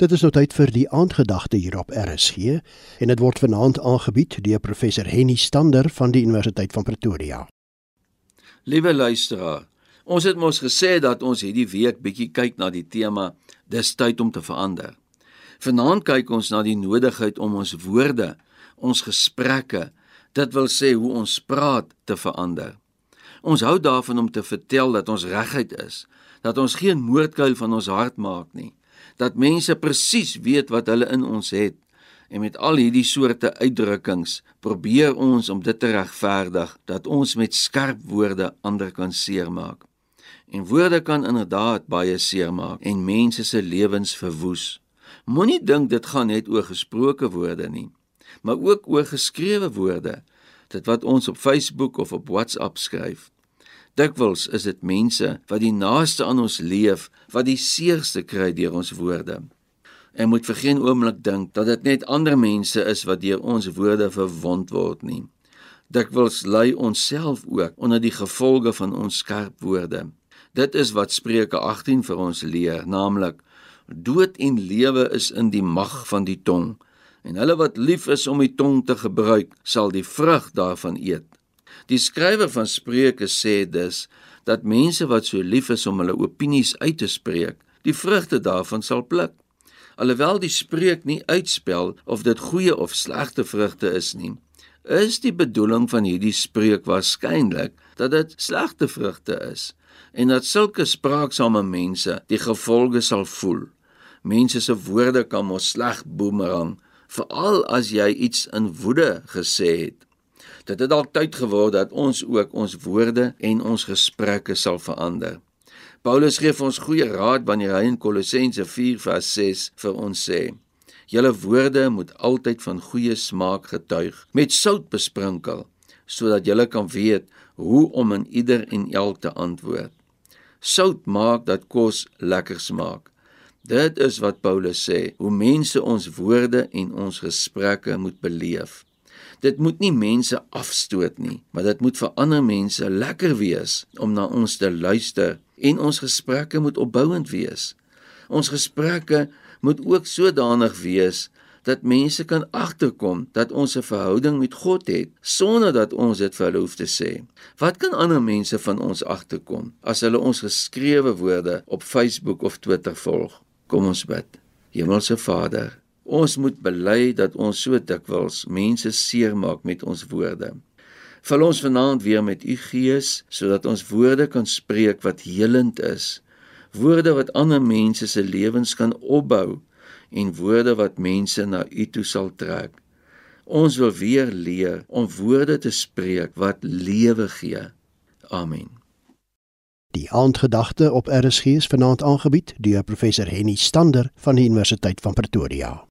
Dit is nou tyd vir die aandgedagte hier op RSG en dit word vanaand aangebied deur professor Henny Stander van die Universiteit van Pretoria. Liewe luisteraar, ons het mos gesê dat ons hierdie week bietjie kyk na die tema Dis tyd om te verander. Vanaand kyk ons na die nodigheid om ons woorde, ons gesprekke, dit wil sê hoe ons praat te verander. Ons hou daarvan om te vertel dat ons reguit is, dat ons geen moordkuil van ons hart maak nie dat mense presies weet wat hulle in ons het en met al hierdie soorte uitdrukkings probeer ons om dit te regverdig dat ons met skerp woorde ander kan seermaak. En woorde kan inderdaad baie seermaak en mense se lewens verwoes. Moenie dink dit gaan net oor gesproke woorde nie, maar ook oor geskrewe woorde, dit wat ons op Facebook of op WhatsApp skryf. Dikwels is dit mense wat die naaste aan ons leef wat die seerste kry deur ons woorde. En moet vir geen oomblik dink dat dit net ander mense is wat deur ons woorde verwond word nie. Dikwels ly ons self ook onder die gevolge van ons skerp woorde. Dit is wat Spreuke 18 vir ons leer, naamlik dood en lewe is in die mag van die tong en hulle wat lief is om die tong te gebruik sal die vrug daarvan eet. Die skrywer van Spreuke sê dus dat mense wat so lief is om hulle opinies uit te spreek, die vrugte daarvan sal pluk. Alhoewel die spreek nie uitspel of dit goeie of slegte vrugte is nie, is die bedoeling van hierdie spreek waarskynlik dat dit slegte vrugte is en dat sulke spraaksame mense die gevolge sal voel. Mense se woorde kan mos sleg boemerang, veral as jy iets in woede gesê het. Dit het dalk tyd geword dat ons ook ons woorde en ons gesprekke sal verander. Paulus gee vir ons goeie raad wanneer hy in Kolossense 4:6 vir ons sê: "Julle woorde moet altyd van goeie smaak getuig, met sout besprinkel, sodat julle kan weet hoe om in ieder en elk te antwoord." Sout maak dat kos lekker smaak. Dit is wat Paulus sê, hoe mense ons woorde en ons gesprekke moet beleef. Dit moet nie mense afstoot nie, maar dit moet vir ander mense lekker wees om na ons te luister en ons gesprekke moet opbouend wees. Ons gesprekke moet ook sodanig wees dat mense kan agterkom dat ons 'n verhouding met God het sonder dat ons dit vir hulle hoef te sê. Wat kan ander mense van ons agterkom as hulle ons geskrewe woorde op Facebook of Twitter volg? Kom ons bid. Hemelse Vader, Ons moet bely dat ons so dikwels mense seermaak met ons woorde. Vul ons vanaand weer met u gees sodat ons woorde kan spreek wat helend is. Woorde wat ander mense se lewens kan opbou en woorde wat mense na u toe sal trek. Ons wil weer leer om woorde te spreek wat lewe gee. Amen. Die aandgedagte op RSG is vanaand aangebied deur professor Henny Stander van die Universiteit van Pretoria.